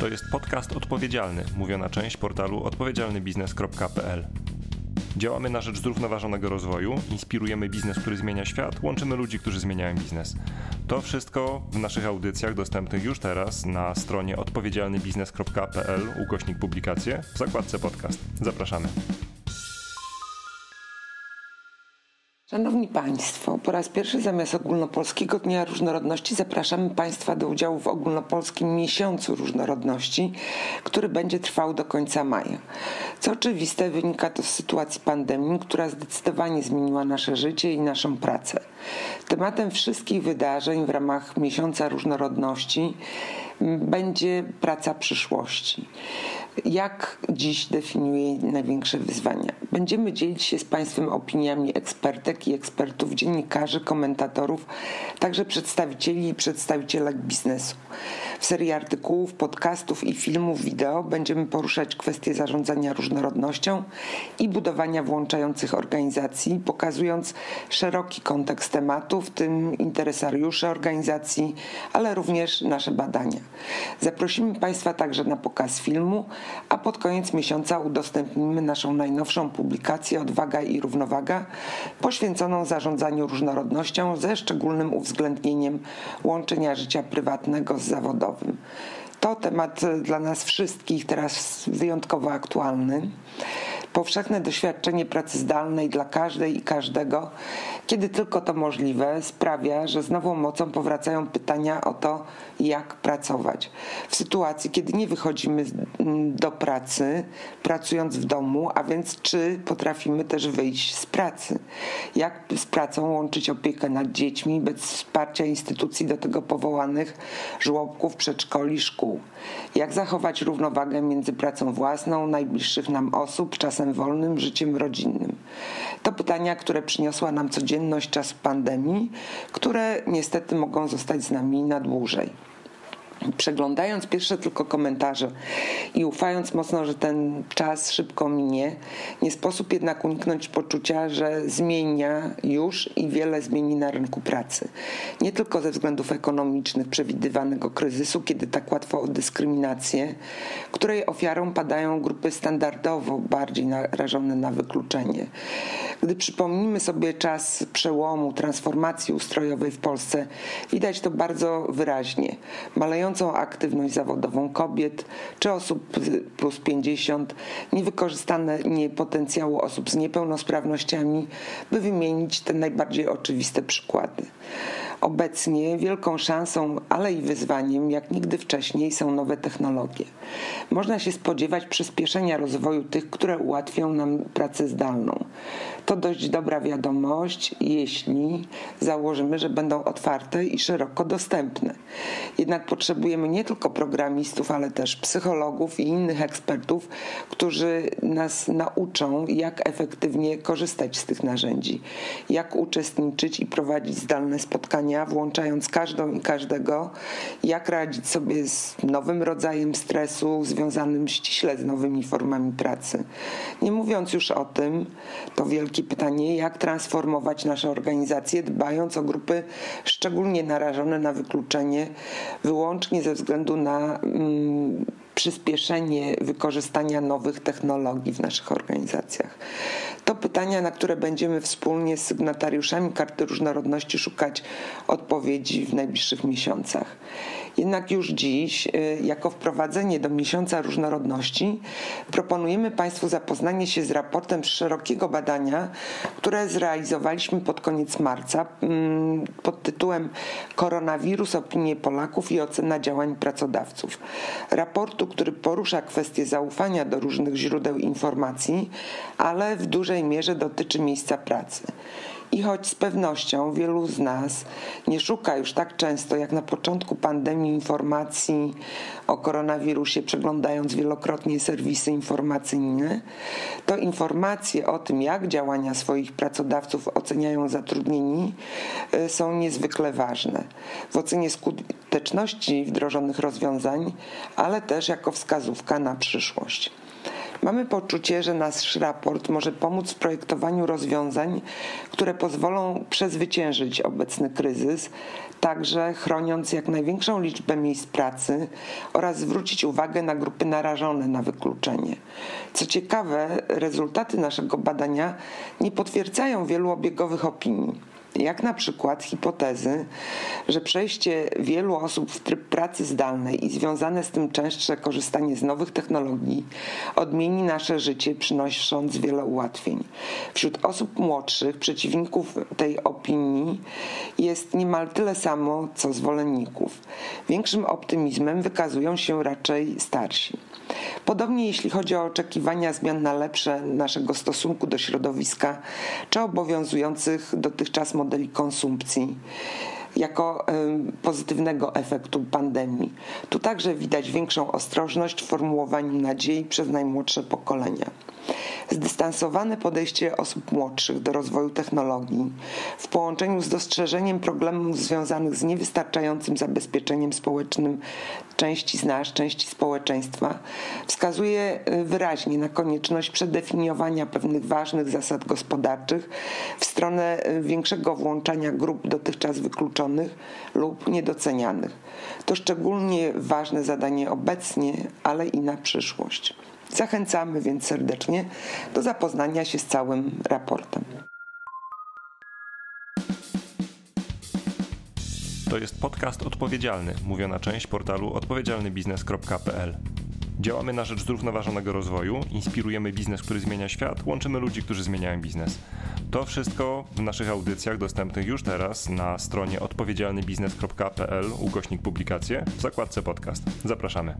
To jest podcast odpowiedzialny, mówiona część portalu odpowiedzialnybiznes.pl. Działamy na rzecz zrównoważonego rozwoju, inspirujemy biznes, który zmienia świat, łączymy ludzi, którzy zmieniają biznes. To wszystko w naszych audycjach dostępnych już teraz na stronie odpowiedzialnybiznes.pl ukośnik publikacje w zakładce podcast. Zapraszamy. Szanowni Państwo, po raz pierwszy zamiast Ogólnopolskiego Dnia Różnorodności zapraszamy Państwa do udziału w Ogólnopolskim Miesiącu Różnorodności, który będzie trwał do końca maja. Co oczywiste wynika to z sytuacji pandemii, która zdecydowanie zmieniła nasze życie i naszą pracę. Tematem wszystkich wydarzeń w ramach Miesiąca Różnorodności będzie praca przyszłości. Jak dziś definiuje największe wyzwania? Będziemy dzielić się z Państwem opiniami ekspertek i ekspertów, dziennikarzy, komentatorów, także przedstawicieli i przedstawicielek biznesu. W serii artykułów, podcastów i filmów wideo będziemy poruszać kwestie zarządzania różnorodnością i budowania włączających organizacji, pokazując szeroki kontekst tematu, w tym interesariusze organizacji, ale również nasze badania. Zaprosimy Państwa także na pokaz filmu, a pod koniec miesiąca udostępnimy naszą najnowszą publikację Odwaga i Równowaga, poświęconą zarządzaniu różnorodnością ze szczególnym uwzględnieniem łączenia życia prywatnego z zawodowym. To temat dla nas wszystkich teraz wyjątkowo aktualny. Powszechne doświadczenie pracy zdalnej dla każdej i każdego, kiedy tylko to możliwe, sprawia, że z nową mocą powracają pytania o to, jak pracować. W sytuacji, kiedy nie wychodzimy do pracy, pracując w domu, a więc czy potrafimy też wyjść z pracy? Jak z pracą łączyć opiekę nad dziećmi bez wsparcia instytucji do tego powołanych, żłobków, przedszkoli, szkół? Jak zachować równowagę między pracą własną, najbliższych nam osób, czasem wolnym, życiem rodzinnym? To pytania, które przyniosła nam codzienność czasu pandemii, które niestety mogą zostać z nami na dłużej przeglądając pierwsze tylko komentarze i ufając mocno, że ten czas szybko minie, nie sposób jednak uniknąć poczucia, że zmienia już i wiele zmieni na rynku pracy. Nie tylko ze względów ekonomicznych przewidywanego kryzysu, kiedy tak łatwo o dyskryminację, której ofiarą padają grupy standardowo bardziej narażone na wykluczenie. Gdy przypomnimy sobie czas przełomu, transformacji ustrojowej w Polsce, widać to bardzo wyraźnie. Malejącą aktywność zawodową kobiet czy osób plus 50, niewykorzystane potencjału osób z niepełnosprawnościami, by wymienić te najbardziej oczywiste przykłady. Obecnie wielką szansą, ale i wyzwaniem, jak nigdy wcześniej, są nowe technologie. Można się spodziewać przyspieszenia rozwoju tych, które ułatwią nam pracę zdalną. To dość dobra wiadomość, jeśli założymy, że będą otwarte i szeroko dostępne. Jednak potrzebujemy nie tylko programistów, ale też psychologów i innych ekspertów, którzy nas nauczą, jak efektywnie korzystać z tych narzędzi, jak uczestniczyć i prowadzić zdalne spotkania, włączając każdą i każdego, jak radzić sobie z nowym rodzajem stresu związanym ściśle z nowymi formami pracy. Nie mówiąc już o tym, to wielki wielkie pytanie, jak transformować nasze organizacje, dbając o grupy szczególnie narażone na wykluczenie, wyłącznie ze względu na mm, przyspieszenie wykorzystania nowych technologii w naszych organizacjach. Pytania, na które będziemy wspólnie z sygnatariuszami Karty Różnorodności szukać odpowiedzi w najbliższych miesiącach. Jednak już dziś, y, jako wprowadzenie do miesiąca różnorodności, proponujemy Państwu zapoznanie się z raportem szerokiego badania, które zrealizowaliśmy pod koniec marca mm, pod tytułem Koronawirus, opinie Polaków i ocena działań pracodawców. Raportu, który porusza kwestie zaufania do różnych źródeł informacji, ale w dużej mierze dotyczy miejsca pracy. I choć z pewnością wielu z nas nie szuka już tak często jak na początku pandemii informacji o koronawirusie, przeglądając wielokrotnie serwisy informacyjne, to informacje o tym, jak działania swoich pracodawców oceniają zatrudnieni, y, są niezwykle ważne. W ocenie skuteczności wdrożonych rozwiązań, ale też jako wskazówka na przyszłość. Mamy poczucie, że nasz raport może pomóc w projektowaniu rozwiązań, które pozwolą przezwyciężyć obecny kryzys, także chroniąc jak największą liczbę miejsc pracy oraz zwrócić uwagę na grupy narażone na wykluczenie. Co ciekawe, rezultaty naszego badania nie potwierdzają wielu obiegowych opinii jak na przykład hipotezy, że przejście wielu osób w tryb pracy zdalnej i związane z tym częstsze korzystanie z nowych technologii odmieni nasze życie, przynosząc wiele ułatwień. Wśród osób młodszych, przeciwników tej opinii jest niemal tyle samo, co zwolenników. Większym optymizmem wykazują się raczej starsi. Podobnie jeśli chodzi o oczekiwania zmian na lepsze naszego stosunku do środowiska czy obowiązujących dotychczas modeli konsumpcji jako pozytywnego efektu pandemii. Tu także widać większą ostrożność w formułowaniu nadziei przez najmłodsze pokolenia. Zdystansowane podejście osób młodszych do rozwoju technologii w połączeniu z dostrzeżeniem problemów związanych z niewystarczającym zabezpieczeniem społecznym części z nas, części społeczeństwa, wskazuje y, wyraźnie na konieczność przedefiniowania pewnych ważnych zasad gospodarczych w stronę y, większego włączania grup dotychczas wykluczonych lub niedocenianych. To szczególnie ważne zadanie obecnie, ale i na przyszłość. Zachęcamy więc serdecznie do zapoznania się z całym raportem. To jest podcast odpowiedzialny, mówiona część portalu odpowiedzialnybiznes.pl. Działamy na rzecz zrównoważonego rozwoju, inspirujemy biznes, który zmienia świat, łączymy ludzi, którzy zmieniają biznes. To wszystko w naszych audycjach dostępnych już teraz na stronie odpowiedzialnybiznes.pl ukośnik publikacje w zakładce podcast. Zapraszamy.